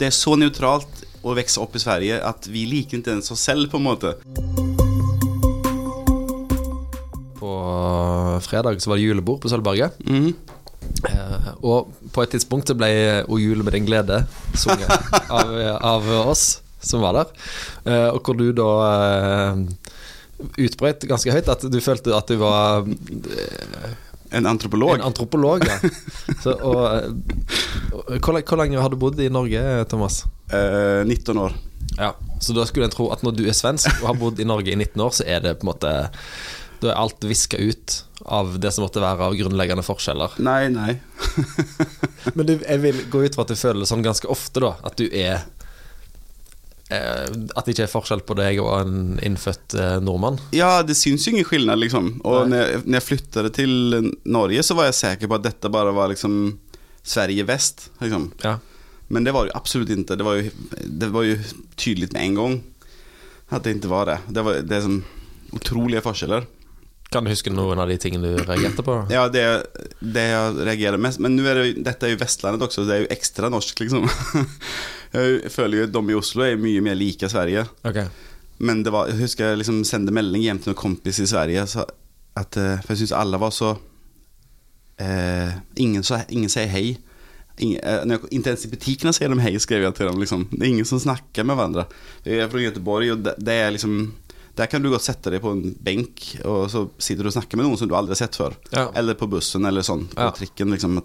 det er så neutralt å vokse opp i Sverige at vi liker ikke ens oss selv, på en måte. På fredag så var det julebord på Sølvberget. Mhm. Eh, og på et tidspunkt så ble O jule med din glede sunget av, av oss som var der. Eh, og hvor du da eh, utbrøt ganske høyt at du følte at du var eh, En antropolog. en antropolog. Ja. Så, og, eh, og, hvor, hvor lenge har du bodd i Norge, Thomas? Eh, 19 år. Ja, Så da skulle en tro at når du er svensk og har bodd i Norge i 19 år, så er det på en måte Da er alt viska ut av det som måtte være av grunnleggende forskjeller. Nei, nei. Men du, jeg vil gå ut fra at du føler det sånn ganske ofte, da. At du er eh, At det ikke er forskjell på deg og en innfødt eh, nordmann. Ja, det syns jo ingen skillnad, liksom. Og når jeg, når jeg flyttet til Norge, så var jeg sikker på at dette bare var liksom Sverige vest. Liksom. Ja. Men det var det absolutt ikke. Det var jo, det var jo tydelig med en gang at det ikke var det. Det, var, det er sånn utrolige forskjeller. Kan du huske noen av de tingene du reagerte på? Ja, det, det jeg reagerer mest Men er det, dette er jo Vestlandet også, så det er jo ekstra norsk, liksom. Jeg føler jo at de i Oslo er mye mer like Sverige. Okay. Men det var, jeg husker jeg liksom sendte melding hjem til noen kompis i Sverige så at, eh, For jeg syns alle var så eh, ingen, så, ingen sier hei. Ingen, eh, ikke ens i butikkene sier de hei, skrev jeg til dem. Liksom. Det er ingen som snakker med hverandre. Jeg er fra Göteborg, og det, det er liksom Der kan du godt sette deg på en benk, og så sitter du og snakker med noen som du aldri har sett før. Ja. Eller på bussen, eller sånn. På Ja. trikken. Liksom,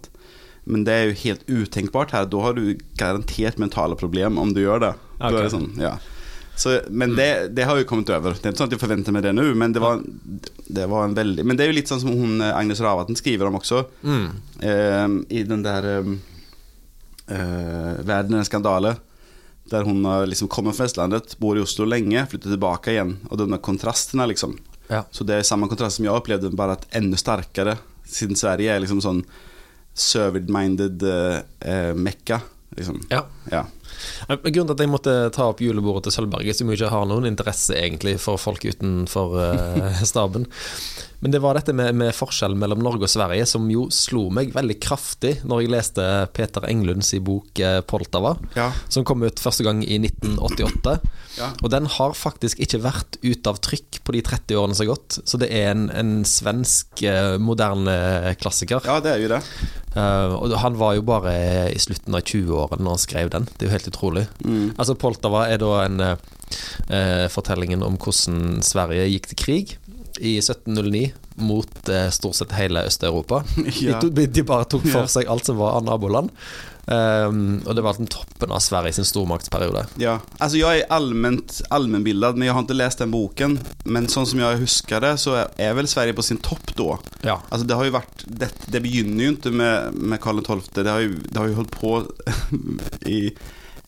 men det er jo helt utenkbart her. Da har du garantert mentale problem om du gjør det. Da Ok. er det sånn, ja. Så, men det, det har jo kommet over. Det er ikke sånn at jeg forventer meg det nå, men det var, det var en veldig Men det er jo litt sånn som hun eh, Agnes Ravatn skriver om også. Mm. Eh, I den der eh, eh, 'Verden er en skandale'. Der hun har liksom kommet fra Vestlandet, bor i Oslo lenge, flytter tilbake igjen. Og de der kontrastene, liksom. Ja. Så det er samme kontrast som jeg opplevde, bare at enda sterkere. Siden Sverige er liksom sånn served-minded eh, eh, mekka. Liksom. ja. Ja. Grunnen til at jeg måtte ta opp julebordet til Sølvberget, som jo ikke har noen interesse egentlig for folk utenfor eh, staben, men det var dette med, med forskjellen mellom Norge og Sverige som jo slo meg veldig kraftig når jeg leste Peter Englunds bok eh, 'Poltava', Ja. som kom ut første gang i 1988. Ja. Og den har faktisk ikke vært ute av trykk på de 30 årene som har gått, så det er en, en svensk eh, moderne klassiker. ja, det er jo det. Uh, og han var jo bare i slutten av 20-årene når han skrev den. Det er jo helt utrolig. Mm. Altså Poltava er da en eh, eh, fortellingen om hvordan Sverige gikk til krig i 1709 mot eh, stort sett hele Øst-Europa. Ja. De, de bare tok for seg alt som var av naboland. Um, og det var den toppen av Sverige sin stormaktsperiode. Ja, altså jeg er allmennbildet, men jeg har ikke lest den boken. Men sånn som jeg husker det så er vel Sverige på sin topp da. Ja. Altså det har jo vært det, det begynner jo ikke med, med Karl XII. Det har jo, det har jo holdt på i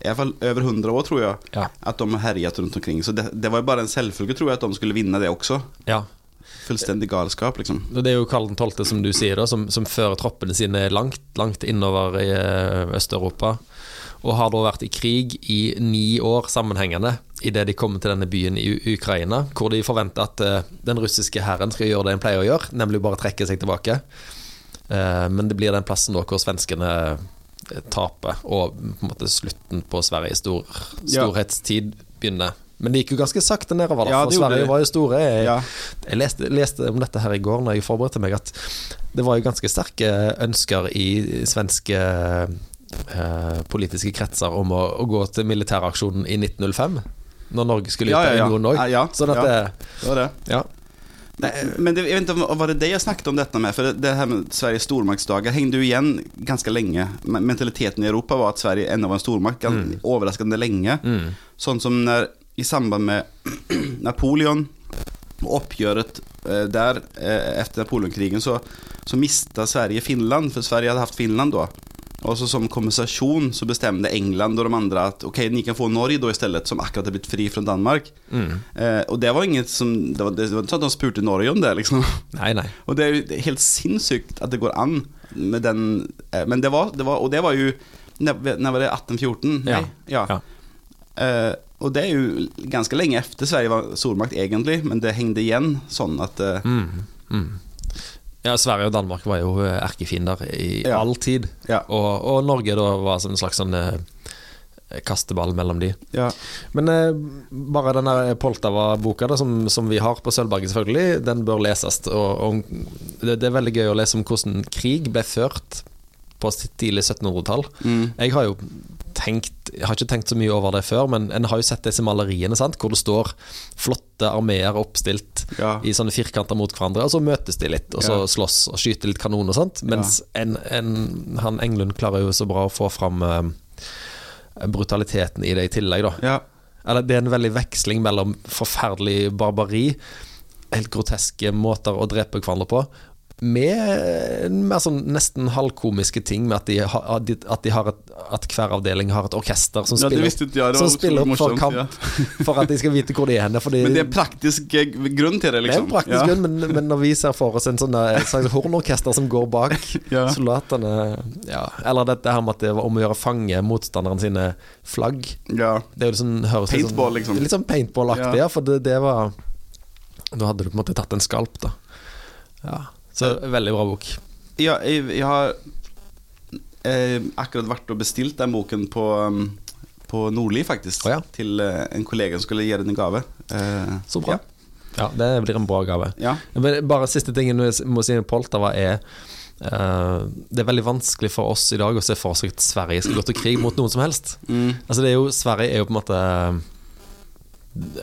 i alla fall över hundra år tror jag. Ja. Att de har härjat runt omkring. Så det, det var ju bara en selvfølge tror jag att de skulle vinna det också. ja. Fullstendig galskap liksom. Det er jo Karl 12., som du sier, da, som, som fører troppene sine langt, langt innover i eh, Øst-Europa. Og har da vært i krig i ni år sammenhengende idet de kommer til denne byen i Ukraina, hvor de forventer at eh, den russiske hæren skal gjøre det en pleier å gjøre, nemlig bare trekke seg tilbake. Eh, men det blir den plassen da hvor svenskene taper, og på en måte slutten på Sveriges stor, storhetstid begynner. Men det gikk jo ganske sakte nedover, da, Ja, for Sverige var jo store. Jeg, Ja. jeg leste, leste om dette her i går når jeg forberedte meg, at det var jo ganske sterke ønsker i svenske eh, politiske kretser om å, å gå til militæraksjonen i 1905. Når Norge skulle ut Ja, av ja, ja. ja, sånn at det, Det var det. Nej, men det, jag vet inte om var det det jag snackade om detta med, för det, det här med Sveriges stormaktsdagar hängde ju igen ganska länge. Mentaliteten i Europa var att Sverige ändå var en stormakt mm. överraskande länge. Mm. Sånt som när, i samband med Napoleon och uppgöret eh, där eh, efter Napoleonkrigen så, så miste Sverige Finland, för Sverige hade haft Finland då. Och så som kompensation så bestämde England och de andra att okej, ni kan få Norge då istället som akkurat har blivit fri från Danmark. Mm. Eh, och det var inget som, det var, det var inte så att de spurte Norge om det liksom. Nei, nei. Och det är ju helt sinnssykt att det går an med den, eh, men det var, det var, och det var ju, när, när var det 1814? Ja. ja. Ja. Eh, och det är ju ganska länge efter Sverige var stormakt egentligen, men det hängde igen sånn att eh, Mm. Mm. Ja, Sverige og Danmark var jo eh, erkefiender i Ja. all tid. Ja. Og, og Norge da var en slags sånn eh, kasteball mellom de. Ja. Men eh, bare denne Poltava-boka, som, som vi har på Sølvberget, selvfølgelig, den bør leses. Og, og det, det er veldig gøy å lese om hvordan krig ble ført på tidlig 1700-tall. Mm. Jeg har jo tenkt Jeg har ikke tenkt så mye over det før, men en har jo sett disse maleriene sant? hvor det står flotte armeer oppstilt Ja. i sånne firkanter mot hverandre, og så møtes de litt, og så Ja. slåss og skyter litt kanon og sånt. Mens en, en, han Englund klarer jo så bra å få fram uh, brutaliteten i det i tillegg, da. ja. Eller det er en veldig veksling mellom forferdelig barbari, helt groteske måter å drepe hverandre på, med mer sånn nesten halvkomiske ting, med at de, at de, at de et, At hver avdeling har et orkester som Ja, spiller, ikke jeg, det som spiller opp for kamp, ja. for at de skal vite hvor de er henne. Men det er praktisk eh, grunn til det, det er liksom. en praktisk ja. grunn, men, men når vi ser for oss en sånn slags hornorkester som går bak Ja. soldatene ja. Eller dette her med at det var om å gjøre fange motstanderen sine flagg. Ja. Det er jo sånn, høres Paintball, sånn, liksom. Litt sånn paintball-aktig, Ja. ja. For det, det var Da hadde du på en måte tatt en skalp, da. Ja. Så veldig bra bok. Ja, jeg, jeg har eh, akkurat vært og bestilt den boken på, um, på Nordli, faktisk. Oh, ja. Til eh, en kollega som skulle gi den i gave. Eh, Så bra. Ja. Det blir en bra gave. ja. Men bare siste tingen jeg må si med Poltava er Uh, Det er veldig vanskelig for oss i dag å se for seg at Sverige skal gå til krig mot noen som helst. Mm. Altså det er jo, Sverige er jo på en måte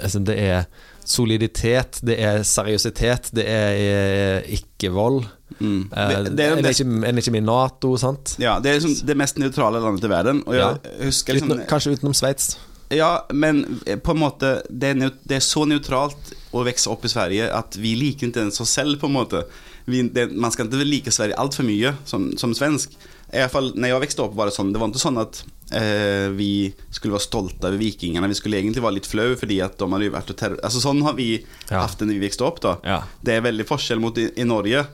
altså Det er soliditet, det er seriøsitet, det er eh, ikke-vold. Mm. Eh, Det, det er en, er ikke, en er ikke med i Nato, sant? ja, det er liksom det mest nøytrale landet i verden. Ja. husker liksom Uten, kanskje utenom Sveits. Ja, men eh, på en måte det er, det er så nøytralt å vokse opp i Sverige at vi liker ikke ens oss selv, på en måte. Vi, det, man skal ikke like Sverige altfor mye som, som svensk. I hvert fall, når jeg vokste opp, var det sånn. Det var ikke sånn at eh, vi skulle være stolte over vikingene. Vi skulle egentlig være litt flau fordi at de hadde vært og terror... Altså, sånn har vi Ja. hatt det når vi vokste opp. da Ja. Det er veldig forskjell mot i, i Norge.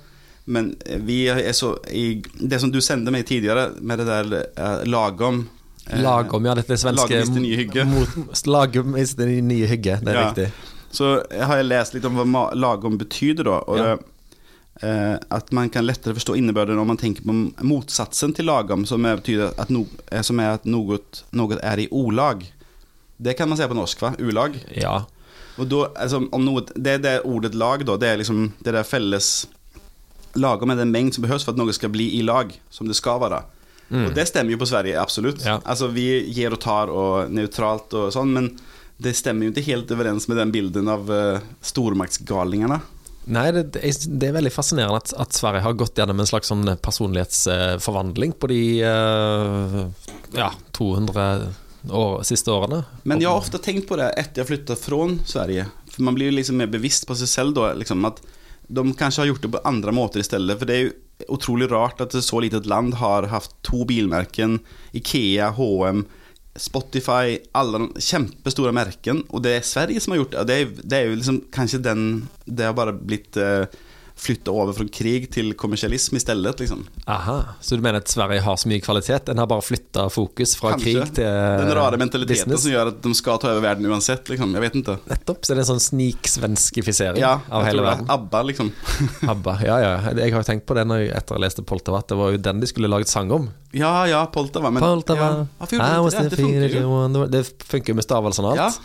Men eh, vi er så i, Det som du sendte meg tidligere, med det der eh, lagom eh, Lagom, ja. Dette er svenske Lagom nye hygge. Mot, lagom i det nye hygge, det er Ja. riktig. Så har jeg lest litt om hva lagom betyder da og Ja. det, At man kan lettere forstå innebörden om man tenker på motsatsen til lagom Som er, betyder at, no, eh, som er at noe, noe er i olag Det kan man si på norsk va? Ulag Ja. Og då, altså, om noe, det det ordet lag da Det er liksom det der felles Lagom er den mängd som behøves for at noe skal bli i lag Som det skal være Og det stemmer jo på Sverige, absolutt Ja. Altså vi gir og tar og neutralt og sånn Men det stemmer jo ikke helt overens med den bilden av uh, stormaktsgalningene Nei, det, det er- det veldig fascinerende at, at Sverige har gått gjennom en slags sånn personlighetsforvandling på de uh, ja, 200 år, siste årene. Men jeg har ofte tenkt på det etter jeg flyttet fra Sverige. For man blir liksom mer bevisst på seg selv da, liksom at de kanskje har gjort det på andre måter i stedet. For det er jo utrolig rart at et så litet land har hatt to bilmerken, Ikea, H&M, Spotify, alle de kjempestore merken, og det er Sverige som har gjort det. Det er, det er jo liksom kanskje den Det har bare blitt uh, flytta over fra krig til kommersialisme i stedet, liksom. Aha, Så du mener at Sverige har så mye kvalitet? En har bare flytta fokus fra Kanskje. krig til Den rare mentaliteten business? som gjør at de skal ta over verden uansett, liksom. Jeg vet ikke. Nettopp. Så det er en sånn sniksvenskifisering Ja, av hele verden. ABBA, liksom. ABBA. Ja, ja. Jeg har jo tenkt på det når jeg, etter jeg leste Poltava, at det var jo den de skulle laget sang om. Ja, ja, Poltava. Men Poltava, ja, the det? Funker jo. Det funker jo med stavelsen og Ja. alt.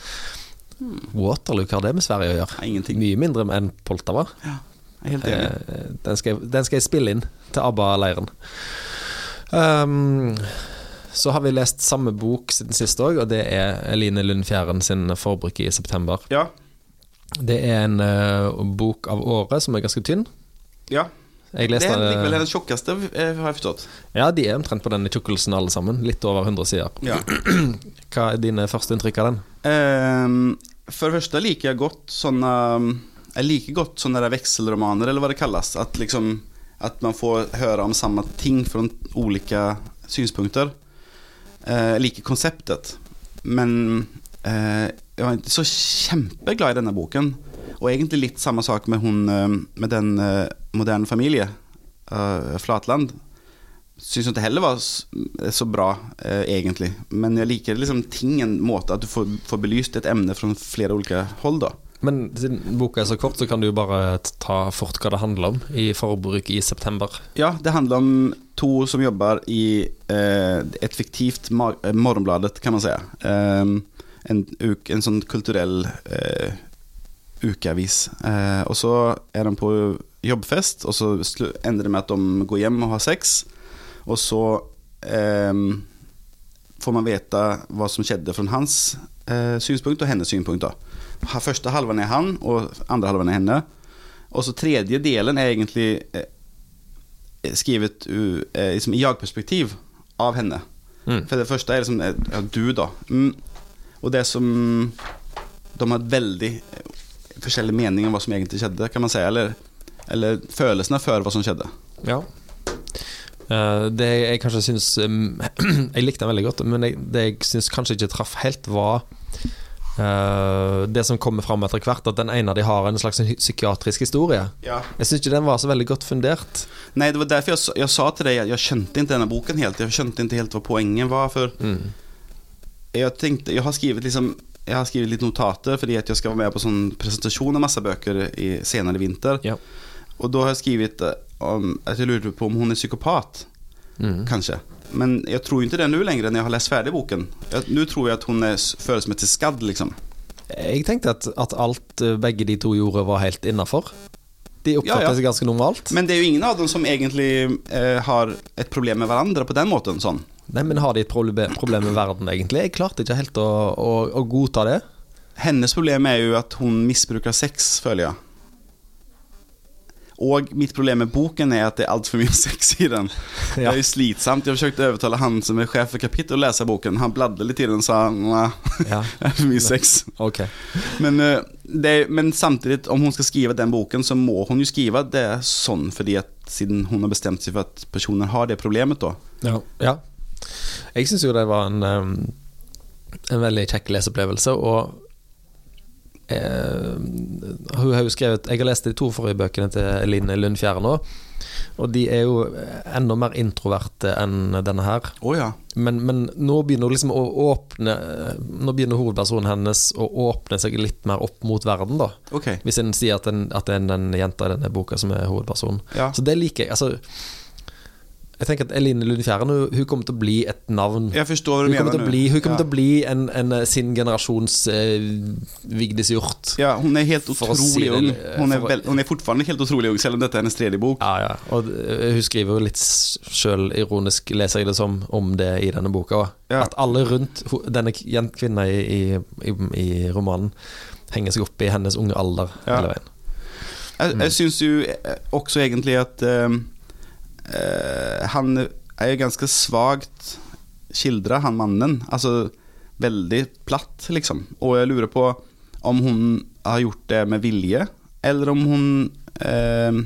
Waterloo, hva har det med Sverige å gjøre? Ingenting. Mye mindre enn Poltava. Ja, jeg helt enig. Eh, Den skal, jeg- den skal jeg spille inn til ABBA-leiren. Um, så har vi lest samme bok siden sist òg, og det er Eline Lund Fjæren sin 'Forbruk i september'. Ja, Det er en uh, bok av året som er ganske tynn. ja. Jeg Det er likevel den tjukkeste, eh, har jeg forstått. Ja, de er omtrent på denne tjukkelsen alle sammen. Litt over 100 sider. Ja. Hva er dine første inntrykk av den? Um, for det første liker jeg godt sånne Jeg liker godt sånne vekselromaner, eller hva det kalles. At, liksom, at man får høre om samme ting fra ulike synspunkter. Eh, Jeg liker konseptet. Men eh, jeg var ikke så kjempeglad i denne boken. Og egentlig litt samme sak med, hun, eh, med den moderne familie, Flatland. Syns ikke heller var så bra, egentlig. Men jeg liker liksom ting, en måte at du får, får belyst et emne fra flere ulike hold. da Men siden boka er så kort, så kan du jo bare ta fort hva det handler om i forbruk i september. Ja, det handler om to som jobber i eh, et fiktivt eh, Morgenbladet, kan man si. Eh, en, en sånn kulturell eh, ukeavis. Eh, og så er de på jobbfest, og så ender det med at de går hjem og har sex. Og så eh, får man vite hva som skjedde fra hans eh, synspunkt og hennes synpunkt. da. Første halvan er han, og andre halvan er henne. Og så tredje delen er egentlig eh, skrivet uh, eh, liksom i jeg-perspektiv av henne. Mm. For det første er liksom eh, ja, du, da. Mm. Og det som De har veldig eh, forskjellig mening om hva som egentlig skjedde, kan man si. Eller, eller følelsene for hva som skjedde. Ja. Uh, det jeg kanskje syns um, Jeg likte den veldig godt, men jeg, det jeg syns kanskje ikke traff helt, var eh, det som kommer fram etter hvert, at den ene av de har en slags psykiatrisk historie. Ja. Jeg syns ikke den var så veldig godt fundert. Nei, det var derfor jeg, jag sa til deg at jeg skjønte ikke denne boken helt. Jeg skjønte ikke helt hva poenget var. For Mm. jeg, tenkte, jeg, har skrivit liksom jeg har skrevet litt notater fordi at jeg skal være med på sånn presentasjon av masse bøker i, senere i vinter. Ja. Og da har jeg skrevet at om, lurte på om hun er psykopat. Mm. Kanske. Men jag tror inte det nu längre när jag har läst ferdig boken. Nå nu tror jag att hon är til skadd liksom. Jeg tenkte at, at alt eh, begge de to gjorde, var helt innafor. De oppfattes Ja, ja. seg ganske normalt. Men det er jo ingen av dem som egentlig eh, har et problem med hverandre på den måten. Sånn. Nei, men Har de et proble- problem med verden, egentlig? Jeg klarte ikke helt å, å, å godta det. Hennes problem er jo at hun misbruker sex, føler jag. Och mitt problem med boken er at det er altfor mye sex i den. Det er jo slitsamt. forsøkte å overtale han som er chef for kapittel, å lese boken. Han bladde litt i den og sa nei, Ja, det för mycket sex. Okay. Men, eh, det, men samtidig, om hun skal skrive den boken så må hun jo skrive det sånn, fordi at siden hun har bestemt seg for at personen har det problemet da. Ja. ja. Jeg syns jo det var en, um, en veldig kjekk leseopplevelse, og eh, hun har jo skrevet Jeg har lest de to forrige bøkene til Eline Lundfjære nå, og de er jo enda mer introverte enn denne her. Oh, ja. Men, men nå begynner hun liksom å åpne Nå begynner hovedpersonen hennes å åpne seg litt mer opp mot verden, da. Okay. Hvis en sier at, en, at det er den jenta i denne boka som er hovedpersonen. Ja. Så det liker jeg. Altså, jeg tenker at Eline Lundfjæren hun, hun kommer til å bli et navn. Jeg forstår hva Hun du til å bli, hun kommer ja. til å bli en, en, eh, sin generasjons eh, Vigdis Hjort. Ja, hun er helt utrolig si ung. För- väl, hon är fortfarande helt utrolig ung, selv om dette er hennes tredje bok. Ja, ja. Og eh, hun skriver jo litt sjølironisk, leser jeg det som, om det i denne boka. Ja. At alle rundt denne kvinna i, i, i, romanen henger seg opp i hennes unge alder Ja. hele veien. Jeg, jeg syns jo eh, også egentlig at eh, eh, han er jo ganske svakt skildra, han mannen. Altså veldig platt, liksom. Og jeg lurer på om hun har gjort det med vilje, eller om hun eh,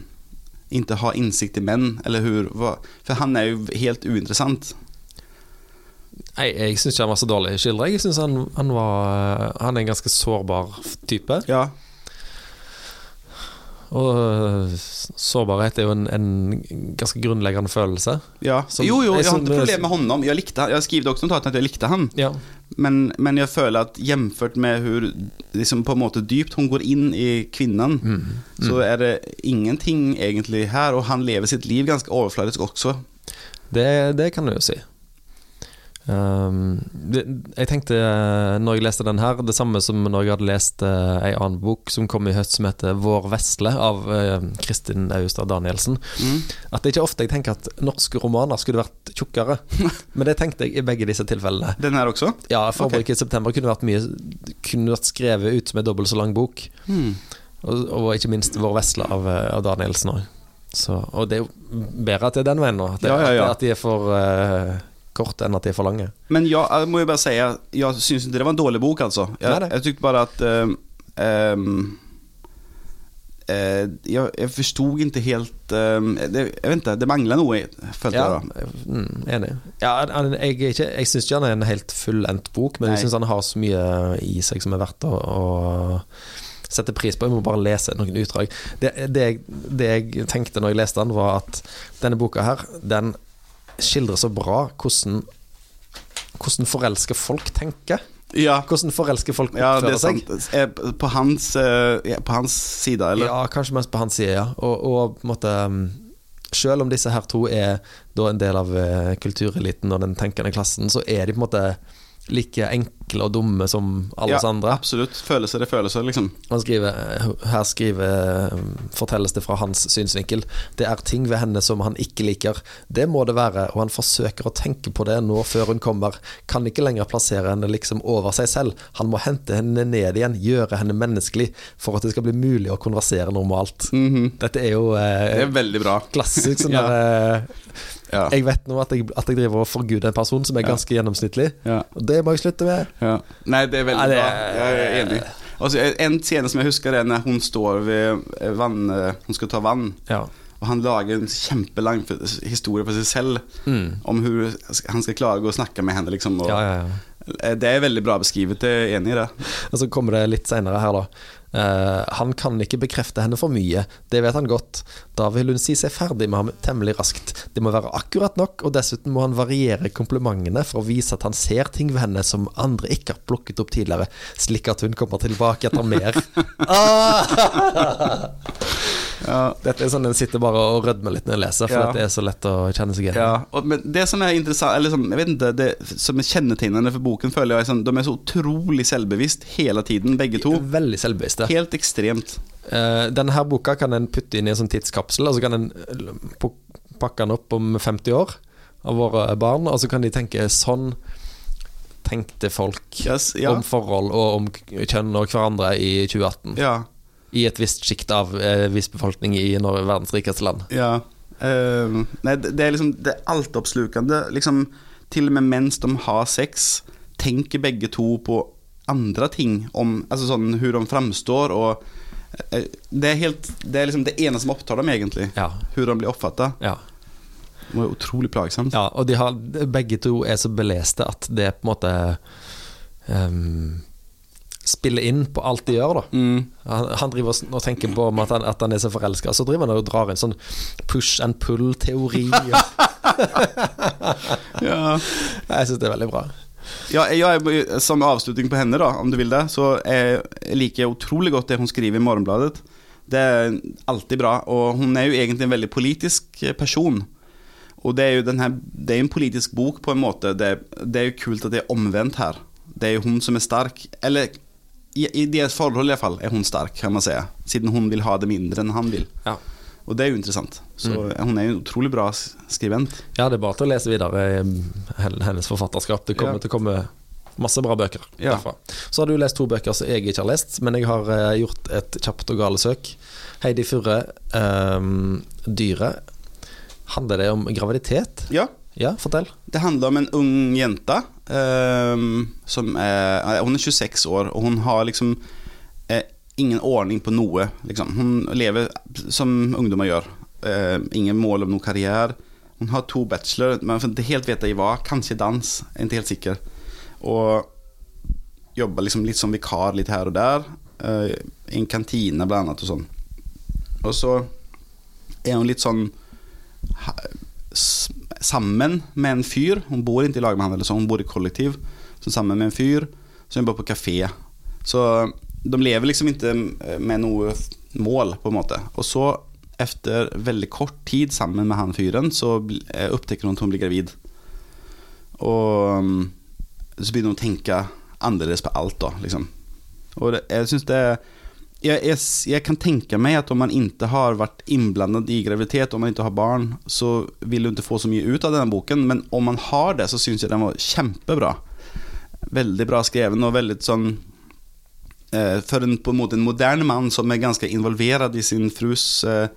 ikke har innsikt i menn, eller hur, For han er jo helt uinteressant. Nei, jeg syns ikke han var så dårlig skildra. Jeg syns han, han var Han er en ganske sårbar type. Ja, Og øh, sårbarhet er jo en, en ganske grunnleggende følelse. ja. Som- jo, jo, jeg jeg har problemer med honom. Jeg likte han. Jeg skrev også notatet at jeg likte han. Ja. Men, men jeg føler at jevnført med hvor liksom på en måte dypt hun går inn i kvinnen, Mm. så er det ingenting egentlig her. Og han lever sitt liv ganske overfladisk også. Det, det kan du jo si. Um, det, jeg tenkte eh, når jeg leste den her, det samme som når jeg hadde lest uh, ei annen bok som kom i høst som heter 'Vår vesle' av uh, Kristin Austad Danielsen. Mm. At det er ikke ofte jeg tenker at norske romaner skulle vært tjukkere. Men det tenkte jeg i begge disse tilfellene. Den her også? Ja, 'Forbruket i september' kunne vært mye Kunne vært skrevet ut som en dobbelt så lang bok. Mm. Og, og ikke minst 'Vår vesle' av, eh, av Danielsen òg. Og det er jo bedre at det er den veien nå. At, det, Ja, ja, ja. at de er for eh, korte enn at de er for lange. Men jeg, jeg må jo bare si Jeg syns ikke det var en dårlig bok, altså. Jeg, Nei, nei. jeg tykte bare at um, um, uh, jeg, jeg forsto ikke helt um, det, Jeg vet ikke, det mangler noe, følte Ja, jeg. da mm, enig. Ja, jeg jeg ikke, jeg syns ikke han er en helt fullendt bok, men Nei. jeg syns han har så mye i seg som er verdt å, å sette pris på. Jeg må bare lese noen utdrag. Det, det, jeg, det jeg tenkte når jeg leste den, var at denne boka her, den skildrer så bra hvordan hvordan forelska folk tenker. Ja, Hvordan forelsker folk ja oppfører er seg. På hans, eh, ja, på hans side, eller? Ja, kanskje mest på hans side, ja. Og, og måte um, Selv om disse her to er da en del av eh, kultureliten og den tenkende klassen, så er de på en måte like enkle og dumme som alle oss ja, andre. Absolutt. Følelser er følelser, liksom. Skriver, her skriver, fortelles det fra hans synsvinkel. Det er ting ved henne som han ikke liker. Det må det være, og han forsøker å tenke på det nå før hun kommer. Kan ikke lenger plassere henne liksom over seg selv. Han må hente henne ned igjen, gjøre henne menneskelig, for at det skal bli mulig å konversere normalt. Dette er jo eh, Det er veldig bra. klassisk sånn Ja. der, eh, Ja. Jeg vet nå at jeg, at jeg driver og forguder en person som er ganske gjennomsnittlig, Ja. og det må jeg slutte med. Ja. Nei, det er veldig Ja, det bra. Jeg er enig. Altså, en scene som jeg husker, er når hun står ved eh, vann eh, Hun skal ta vann. Ja. Og han lager en kjempelang historie for seg selv om hvordan han skal klare å gå og snakke med henne. Liksom, og Ja, ja, ja. Eh, Det er veldig bra beskrevet, jeg er enig i det. Og så kommer det litt senere her, da. Eh, han kan ikke bekrefte henne for mye, det vet han godt. Da vil hun si seg ferdig med ham temmelig raskt. Det må være akkurat nok, og dessuten må han variere komplimentene for å vise at han ser ting ved henne som andre ikke har plukket opp tidligere, slik at hun kommer tilbake etter mer. ah! Dette er sånn en sitter bare og rødmer litt når jeg leser, for Ja. det er så lett å kjenne seg igjen. Ja, og, men det som er interessant Eller som, jeg vet ikke, det som er kjennetegnende for boken, føler jeg er sånn, De er så utrolig selvbevisst hele tiden, begge to. Veldig selvbevisste. Helt ekstremt. Uh, denne her boka kan en putte inn i en sånn tidskapsel, og så kan en eh, pakke den opp om 50 år av våre barn, og så kan de tenke sånn tenkte folk Yes, ja. om forhold og om kjønn og hverandre i 2018. Ja. I et visst sjikt av eh, viss befolkning i Norge, verdens rikeste land. Ja. Uh, nei, det, det er liksom Det er altoppslukende. Liksom, til og med mens de har sex, tenker begge to på andre ting om Altså sånn hvordan de framstår, og uh, Det er helt Det er liksom det ene som opptar dem, egentlig. Ja. Hvordan de blir oppfatta. Ja. Det var utrolig plagsomt. ja og de har, begge to er så beleste at det er på en måte ehm, spiller inn på alt de gjør, da. Mm. Han, han driver og tenker på at han, at han er så forelska, så driver han og drar inn sånn push and pull-teori. Ja. Jeg syns det er veldig bra. Ja, jeg, som avslutning på henne, da, om du vil det, så jeg liker utrolig godt det hun skriver i Morgenbladet. Det er alltid bra. Og hun er jo egentlig en veldig politisk person. Og det er jo denne, det er en politisk bok på en måte. Det, det er jo kult at det er omvendt her. Det er jo hun som er sterk. Eller i, i deres forhold i hvert fall er hun sterk, kan man si. Siden hun vil ha det mindre enn han vil. Ja. Og det er jo interessant. Så hun er jo en utrolig bra skrivent skribent. ja, det er bare til å lese videre i hennes forfatterskap. Det kommer Ja. til å komme masse bra bøker Ja. derfra. Så har du lest to bøker som jeg ikke har lest, men jeg har eh, gjort et kjapt og gale søk. Heidi Furre, um, 'Dyret'. Handler det om graviditet? Ja, Ja, fortell. Det handler om en ung jente ehm, som er Hun er 26 år, og hun har liksom eh, ingen ordning på noe. Liksom. Hun lever som ungdommer gjør. Eh, ingen mål om noen karriere. Hun har to bachelor, men får ikke helt vite i hva. Kanskje dans, jeg er ikke helt sikker. Og jobber liksom litt som vikar litt her og der. eh, I en kantine, blant annet, og sånn. Og så er hun litt sånn sammen med en fyr. Hun bor ikke i lag med han, eller så, hun bor i kollektiv. Så sammen med en fyr som jobber på kafé. Så de lever liksom ikke med noe mål, på en måte. Og så, etter veldig kort tid sammen med han fyren, så eh, hun at hun blir gravid. Og mm, så begynner hun å tenke annerledes på alt, da, liksom. Og det, jeg synes det jeg, jeg, jeg kan tenke meg at om man ikke har vært innblandet i graviditet, om man ikke har barn, så vil du ikke få så mye ut av denne boken. Men om man har det, så syns jeg den var kjempebra. Veldig bra skrevet og veldig sånn eh, For en, på en måte en moderne mann som er ganske involvert i sin frus eh,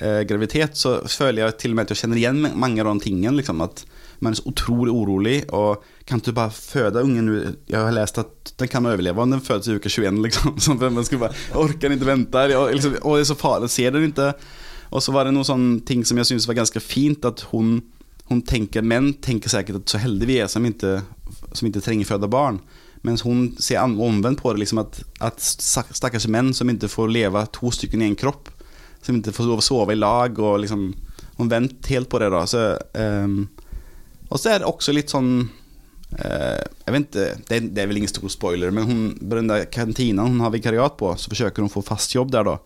eh, graviditet, så føler jeg til og med at jeg kjenner igjen mange av de tingene. Liksom, at man er så utrolig urolig. Og kan du bare føde ungen? Jeg har lest at den kan overleve om den fødes i uke 21. Liksom. Så man skulle bare, Orker den ikke vente. Og, liksom, og det er så farlig, ser den ikke. Og så var det noen sånne ting som jeg syntes var ganske fint. At hun, hun tenker, menn tenker sikkert at så heldige vi er som ikke, som ikke trenger føde barn. Mens hun ser omvendt på det, liksom at, at stak- stakkars menn som ikke får leve to stykker i en kropp. Som ikke får sove i lag. Og liksom, hun venter helt på det. da så, ehm, Og så er det også litt sånn eh, Jag vet ikke, det er väl ingen stor spoiler, men hun, på den der kantina hun har vikariat på så forsøker hun å få fast jobb der, da.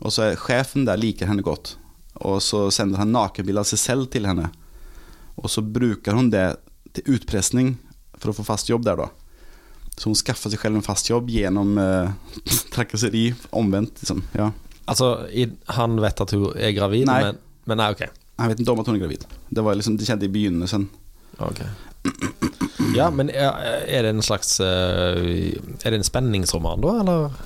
Og så er chefen der liker henne godt, og så sender han nakenbild av seg selv til henne. Og så bruker hun det til utpressning for å få fast jobb der, da. Så hun skaffer seg selv en fast jobb gjennom eh, trakasseri, omvendt, liksom. Ja. Altså, han vet at hun er gravid, Nei. men, men nei, ok. Han vet ikke om at hun er gravid. Det var liksom, det kjente i begynnelsen. Ok. Ja, men er, er det en slags eh, Er det en spenningsroman, da, eller?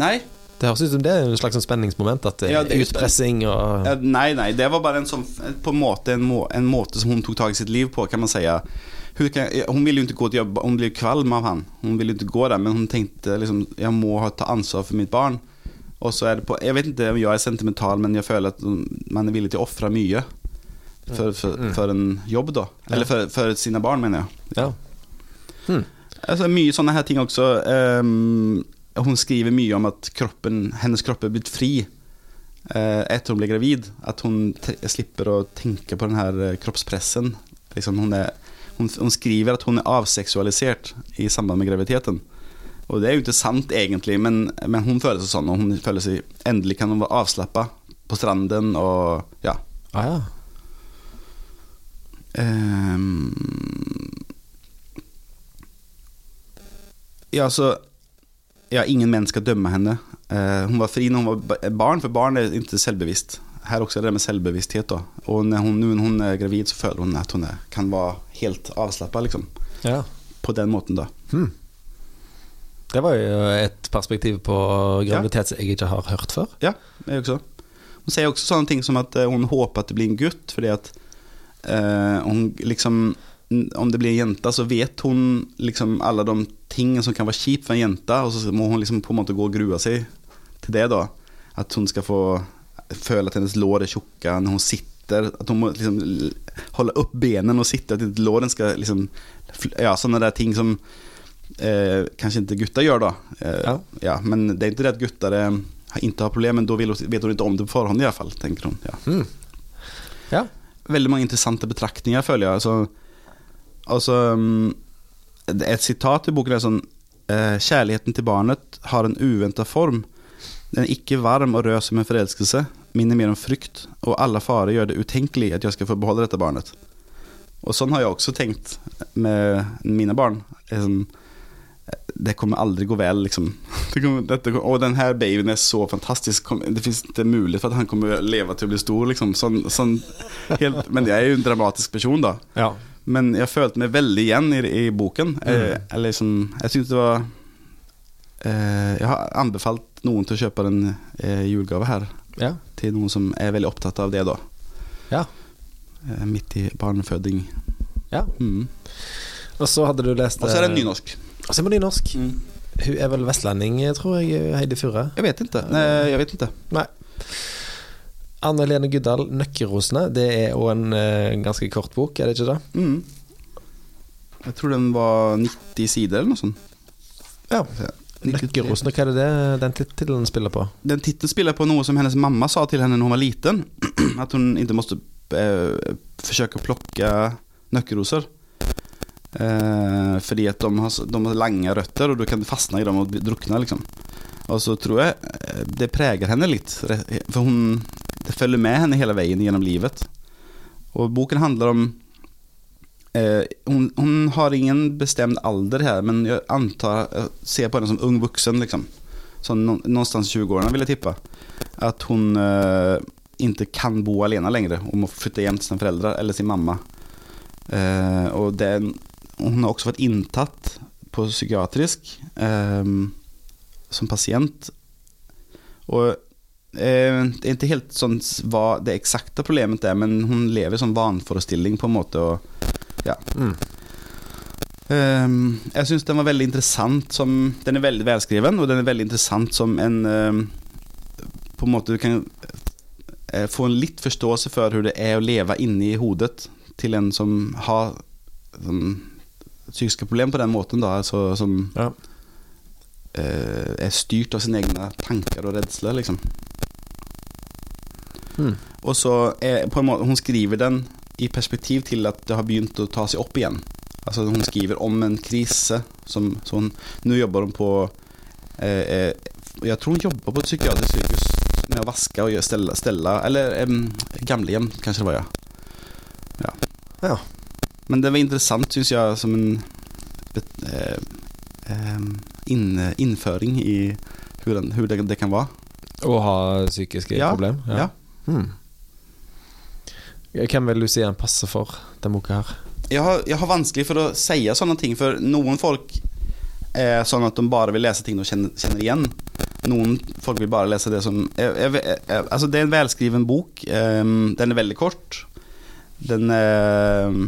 Nei. Det høres ut som det er en slags spenningsmoment. At det Ja, det utpressing og ja, Nei, nei. det var bare en sånn på en måte, en, må, en måte som hun tok tak i sitt liv på kan man si. Hun, kan, hon ville jo ikke gå til jobb, Hun blir kvalm av han. Hun ville ikke gå der, men hun tenkte liksom, Jeg må ta ansvar for mitt barn. Og så er det på, Jeg vet ikke om jeg er sentimental, men jeg føler at man er villig til å ofre mycket. För, för, for en jobb da. Eller for, for sine barn mener jeg. Ja. Hmm. Altså, mye sånne her ting også. Um, hun skriver mye om at kroppen, hennes kropp er blitt fri uh, etter hun blev gravid. At hun slipper å tenke på den här eh, kroppspressen. Liksom hun, er, hun, hun, skriver at hun er avseksualisert i samband med graviditeten. Og det er jo ikke sant egentlig, men, men hun føler seg sånn. Og hun føler seg Endelig kan hun være avslappa på stranden og ja. Ah, ja. Ehm. Ja, altså ja, ingen menn skal dømme henne. Uh, hun var fri når hun var barn, for barn er ikke selvbevisst. Her også er det med selvbevissthet. Da. Og når hun, når hun, er gravid så føler hun at hun er, kan være helt avslappa, liksom. ja. På den måten da. Hmm. Det var jo et perspektiv på graviditet som jeg ikke har hørt før. Ja, jeg også. Hun sier også sånne ting som at hun håper at det blir en gutt fordi det eh, hon liksom om det blir en jenta så vet hun liksom alla de tingene som kan være kjipt for en jenta og så må hun liksom på en måte gå og grua seg til det da At hun skal få føle at hennes lår er tjukke når hun sitter. At hun må liksom holde opp upp benen og sitta, at inte låren skal liksom, ja sånne der ting som eh, kanskje ikke gutter gjør, da. Eh, Ja. ja. men det er ikke det at gutter ikke inte har problemer, men da vet hun ikke om det på forhånd, i tenker fall, tänker. Ja. Mm. Ja. Väldigt mange interessante betraktninger, føler jeg. Altså, altså Et sitat i boken er sånn Kjærligheten til barnet har en uventa form. Den er ikke varm og rød som en forelskelse. minner mer om frykt og alle farer gjør det utenkelig at jeg skal få beholde dette barnet. Og sånn har jeg også tenkt med mine barn. Eh, eh, Det kommer aldri gå vel, liksom. Det kommer, dette, og den her babyen er så fantastisk. Det fins ikke mulighet for at han kommer leve til å bli stor liksom. Sånn, sånn, helt, men jeg er jo en dramatisk person da. ja. Men jeg følte meg veldig igjen i, i boken. Mm. Eh, eller liksom, jag tyckte det var... Eh, Jeg har anbefalt noen til å kjøpe en eh, julgave her. ja. Til noen som er veldig opptatt av det da. Ja. Eh, mitt i barneføding. ja. Mm. Og så hadde du lest Og så er det en nynorsk. Og så er det nynorsk. Hun er vel vestlending, tror jeg, Heidi Furre. Jeg vet ikke. Nei, jeg vet ikke. Nei. Anne Lene Guddal, 'Nøkkelrosene'. Det er òg en uh, ganske kort bok, er det ikke det? Mm. Jeg tror den var 90 sider eller noe sånt. Ja. 93. 'Nøkkelrosene', hva er det det den tittelen spiller på? Den tittelen spiller på noe som hennes mamma sa til henne da hun var liten. At hun ikke måtte eh, å plukke nyckelrosor. Eh, fordi at de har, de har lange røtter, og du kan fastne i dem og drukne. liksom. Og så tror jag eh, det preger henne litt, for hun det følger med henne hele veien gjennom livet. Og boken handler om Eh, hun, hun, har ingen bestemt alder her, men jeg antar, jag ser på henne som ung vuxen liksom. Sånn nå- någonstans i 20-årene, vil jeg tippe. At hun eh, ikke kan bo alene lenger och må flytte hjem til sine foreldre eller sin mamma. Eh, er den, hon har også vært inntatt på psykiatrisk eh, som pasient. Og eh, det er ikke helt sånn hva det eksakte problemet er, men hun lever som vanforestilling på en måte. Og, ja. Mm. Ehm, jeg syns den var veldig interessant som, den er veldig velskreven, og den er veldig interessant som en, ehm, på en måte du kan eh, få en litt forståelse for hur det er å leve inne i hodet til en som har som, psykiska problem på den måten da, alltså som Ja. eh, er styrt av sine egne tanker og redsler, liksom. Hmm. Og så er, på en måte, Hun skriver den i perspektiv til at det har begynt å ta seg opp igjen. Altså Hun skriver om en krise. Som, så hun, nå jobber hun på, eh, Jeg tror hun jobber på et psykiatrisk sykehus med å vaske og stelle, eller eh, gamlehjem kanskje det var ja. ja. Ja. Men det var interessant, syns jeg, som en eh, eh, in, i hvordan, den, det, det kan være. Å ha psykiske Ja, problemer? ja. Hmm. Hvem vil du si han passer for, den boka her? Jeg har, jeg har vanskelig for å si sånne ting, for noen folk er sånn at de bare vil lese ting de kjenner, kjenner igjen. Noen folk vil bare lese det som jeg, jeg, jeg, Altså, det er en velskriven bok. Um, den er veldig kort. Den er eh,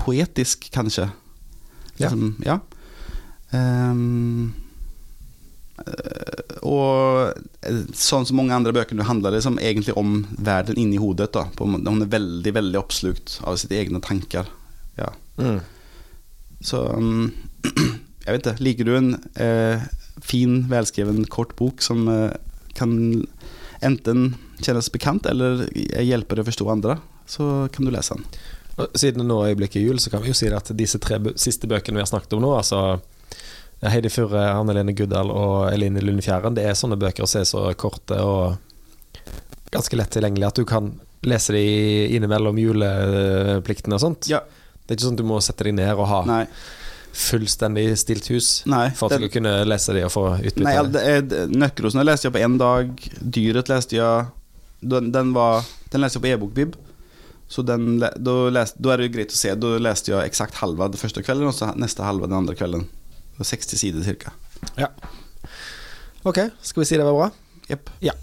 Poetisk, kanskje. Ja. Liksom, ja. Ehm, eh, og eh, sånn som mange andre bøker, handler det som egentlig om verden inni hodet. Da. Hun er veldig veldig oppslukt av sine egne tanker. Ja. Mm. Så mm, jeg vet ikke. Liker du en eh, fin, velskreven, kort bok som eh, kan enten kjennes bekant eller hjelpe deg å forstå andre, så kan du lese den. Siden det nå er øyeblikket jul, så kan vi jo si at disse tre siste bøkene vi har snakket om nå, altså Heidi Furre, Anne Lene Guddal og Eline Lund Fjæren, det er sånne bøker som er så korte og ganske lett tilgjengelig at du kan lese de innimellom julepliktene og sånt. Ja. Det er ikke sånn at du må sette deg ned og ha Nei. fullstendig stilt hus Nei, for at du den- skal kunne lese de og få utbytte Nei, ja, det. det Nøkkelrosen leste jeg på en dag. Dyret leste jeg Den, den, var, den leste jeg på e-bokbib. Så den, da, då, da er det jo greit å se. Da leste jeg exakt halva den første kvelden og så neste halva den andre kvelden. Det var 60 sider cirka. Ja. Ok, skal vi si det var bra? Jepp. Ja.